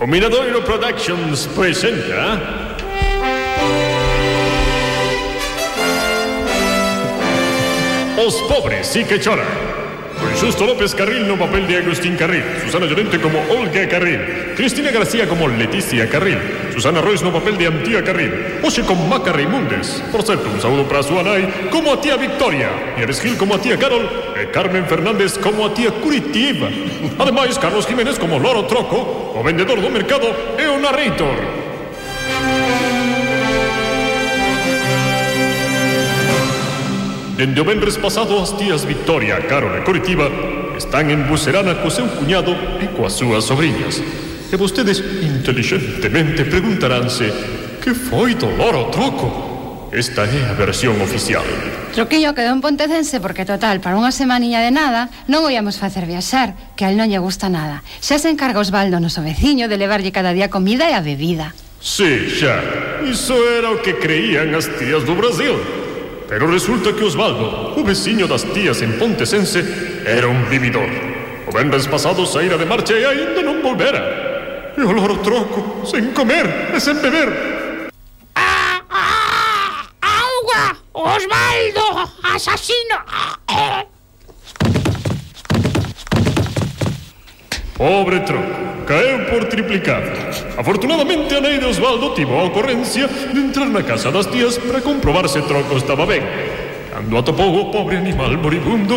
O Miradoiro Productions presenta Os pobres sí que choran Con Xusto López Carril no papel de Agustín Carril. Susana Llorente como Olga Carril. Cristina García como Leticia Carril. Susana Royce no papel de Antía Carril. Oxe con Maca Raimundes. Por certo, un saúdo para nai Como a tía Victoria. Nieves Gil como a tía Carol. E Carmen Fernández como a tía Curitiba. Ademais, Carlos Jiménez como Loro Troco O vendedor do mercado e o Dende o venres pasado as tías Victoria, Carol e Coritiba están en Bucerana co seu cuñado e coas súas sobrinhas. E vostedes inteligentemente preguntaránse que foi do loro troco? Esta é a versión oficial. Troquillo quedou en Pontecense porque total, para unha semaniña de nada non o íamos facer viaxar, que a él non lle gusta nada. Xa se encarga Osvaldo, noso veciño, de levarlle cada día comida e a bebida. Sí, xa. Iso era o que creían as tías do Brasil. Pero resulta que Osvaldo, o veciño das tías en Pontecense, era un vividor. O venres pasado saíra de marcha e aínda non volvera. E o loro troco, sen comer e sen beber. ¡Ah! ¡Ah! ¡Agua! ¡Osvaldo! ¡Asesino! Pobre troco, caeu por triplicado. Afortunadamente a nai de Osvaldo tivo a ocorrencia de entrar na casa das tías para comprobar se Troco estaba ben. Cando atopou o pobre animal moribundo,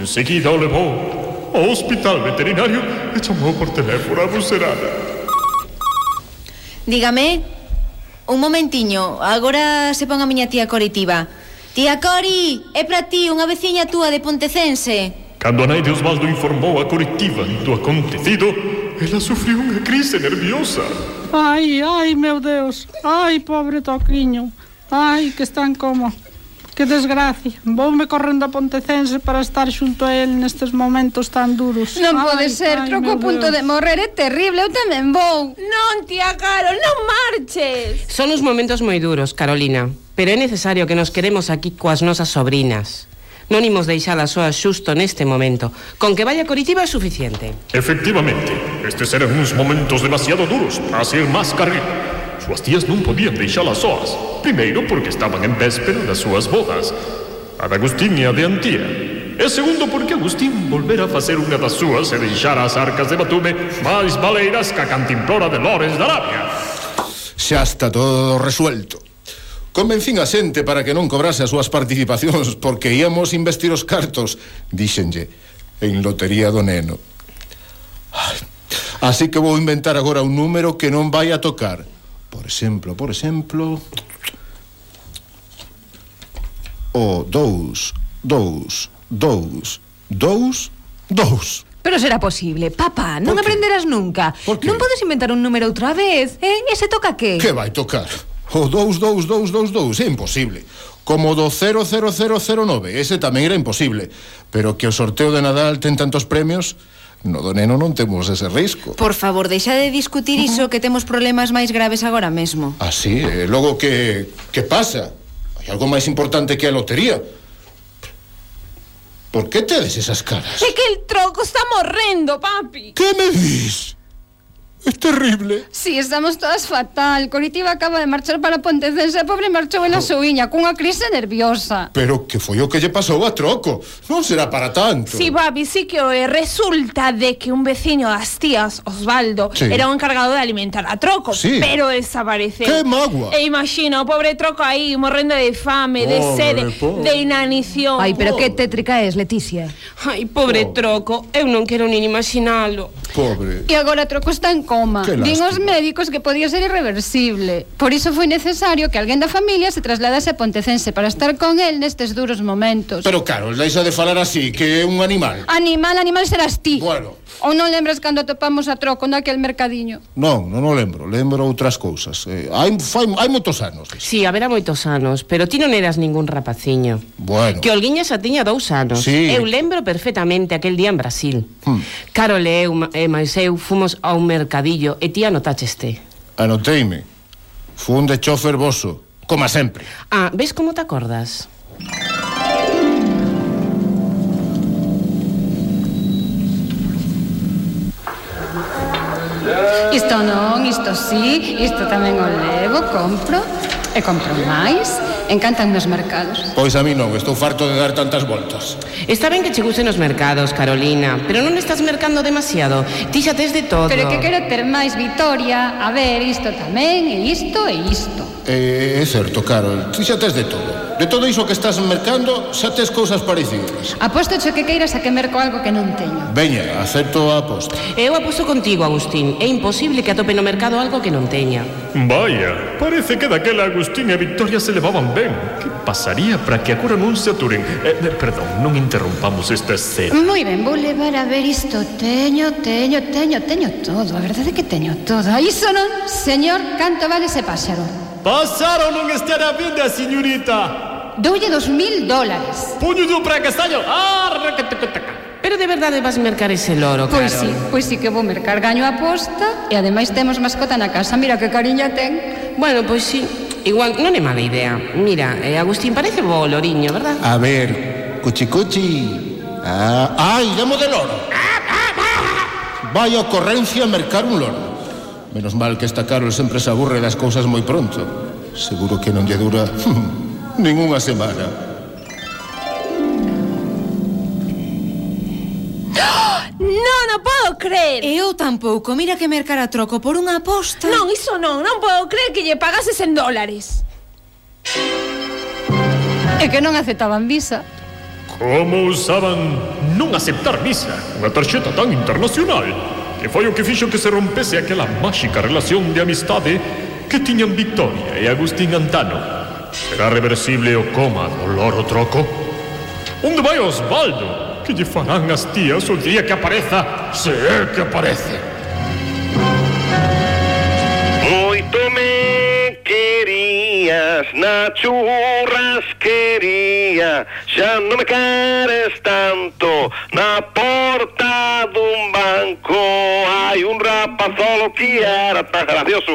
enseguida o levou ao hospital veterinario e chamou por teléfono a Bucerana. Dígame, un momentiño, agora se pon a miña tía Coritiba. Tía Cori, é para ti unha veciña túa de Pontecense. Cando a nai de Osvaldo informou a coritiva do acontecido, Ela sufriu unha crise nerviosa. Ai, ai, meu Deus. Ai, pobre Toquiño. Ai, que están como... Que desgracia. Voume correndo a Pontecense para estar xunto a él nestes momentos tan duros. Non pode ser, ai, troco a punto Deus. de morrer é terrible, eu tamén vou. Non, tía Carol, non marches. Son uns momentos moi duros, Carolina, pero é necesario que nos queremos aquí coas nosas sobrinas. Non imos deixala soa xusto neste momento. Con que vaya Coritiba é suficiente. Efectivamente, estes eran uns momentos demasiado duros para ser máis carril. Súas tías non podían deixalas soas. Primeiro porque estaban en véspera das súas bodas. A de Agustín e a de Antía. E segundo porque Agustín volvera a facer unha das súas e deixara as arcas de Batume máis baleiras que a cantimplora de Lores da Arabia. Xa está todo resuelto. Convencín a xente para que non cobrase as súas participacións porque íamos investir os cartos, díxenlle, en lotería do neno. Así que vou inventar agora un número que non vai a tocar. Por exemplo, por exemplo... O 2, 2, 2, 2, 2. Pero será posible, papá, non aprenderás nunca. Non podes inventar un número outra vez, eh? Ese toca que? Que vai tocar? O 22222 é imposible. Como do 00009, ese tamén era imposible. Pero que o sorteo de Nadal ten tantos premios, no do neno non temos ese risco. Por favor, deixa de discutir iso que temos problemas máis graves agora mesmo. Ah, sí? E logo que, que pasa? Hai algo máis importante que a lotería. Por que tedes esas caras? É que el troco está morrendo, papi. Que me dis? É terrible. Sí, estamos todas fatal. Coritiba acaba de marchar para Pontecense, pobre marchou en a súiña, cunha crise nerviosa. Pero que foi o que lle pasou a Troco? Non será para tanto. Sí, papi, sí que o é. Resulta de que un veciño das tías, Osvaldo, Sí. era o encargado de alimentar a Troco, Sí. pero desapareceu. Que magua. E imagina, o pobre Troco aí, morrendo de fame, de Pobre, sede, pobre. de inanición. Ai, pero que tétrica es, Leticia Ai, pobre troco, eu non quero nin imaginalo. Pobre. E agora Troco está en coma. glaucoma. Din os médicos que podía ser irreversible. Por iso foi necesario que alguén da familia se trasladase a Pontecense para estar con el nestes duros momentos. Pero claro, deixa de falar así, que é un animal. Animal, animal serás ti. Bueno, Ou non lembras cando atopamos a troco naquel mercadiño? Non, non o lembro, lembro outras cousas. Eh, hai, fai, hai moitos anos. Si, sí, haberá moitos anos, pero ti non eras ningún rapaciño. Bueno. Que Olguiña xa tiña dous anos. Sí. Eu lembro perfectamente aquel día en Brasil. Hmm. Carol e eu, e máis eu, fomos a un mercadillo e ti anotaxeste. Anoteime. Fun de chofer voso, como sempre. Ah, ves como te acordas? Eh. Isto non, isto sí, isto tamén o levo, compro e compro máis. Encantan nos mercados. Pois a mí non, estou farto de dar tantas voltas. Está ben que che gusten os mercados, Carolina, pero non estás mercando demasiado. Ti xa tes de todo. Pero que quero ter máis Vitoria, a ver, isto tamén, e isto e isto. Eh, é certo, Carol, ti xa tes de todo. De todo iso que estás mercando, xa tes cousas parecidas. Aposto che que queiras a que merco algo que non teño. Veña, acepto a aposta. Eu aposto contigo, Agustín. É imposible que atope no mercado algo que non teña. Vaya, parece que daquela Agustín e Victoria se levaban ben. Que pasaría para que agora non se aturen? Eh, eh, perdón, non interrompamos esta escena. Moi ben, vou levar a ver isto. Teño, teño, teño, teño todo. A verdade é que teño todo. Iso non, señor, canto vale ese páxaro? Pasaron non estará vinda, señorita. Doulle dos mil dólares. Puño de un fracasallo. Ah. Pero de verdade vas mercar ese loro, Carol. Pois sí, pois sí que vou mercar gaño a posta e ademais temos mascota na casa. Mira que cariña ten. Bueno, pois sí. Igual non é mala idea. Mira, eh, Agustín parece bo loriño, verdad? A ver, cuchi cuchi. Ah, ai, llamo de loro. Vaya ocurrencia mercar un loro. Menos mal que esta Carol sempre se aburre das cousas moi pronto. Seguro que non lle dura ningunha semana. Non o podo creer. Eu tampouco, mira que mercara troco por unha aposta. Non, iso non, non podo creer que lle pagases en dólares. É que non aceptaban visa. Como usaban non aceptar visa? Unha tarxeta tan internacional que foi o que fixo que se rompese aquela máxica relación de amistade que tiñan Victoria e Agustín Antano. Será reversible o coma dolor loro troco? Onde vai Osvaldo? Que lle farán as tías o día que apareza, se é que aparece. Moito me querías na churrasquería María, xa non me queres tanto. Na porta dun um banco hai un um rapazolo que era tan gracioso.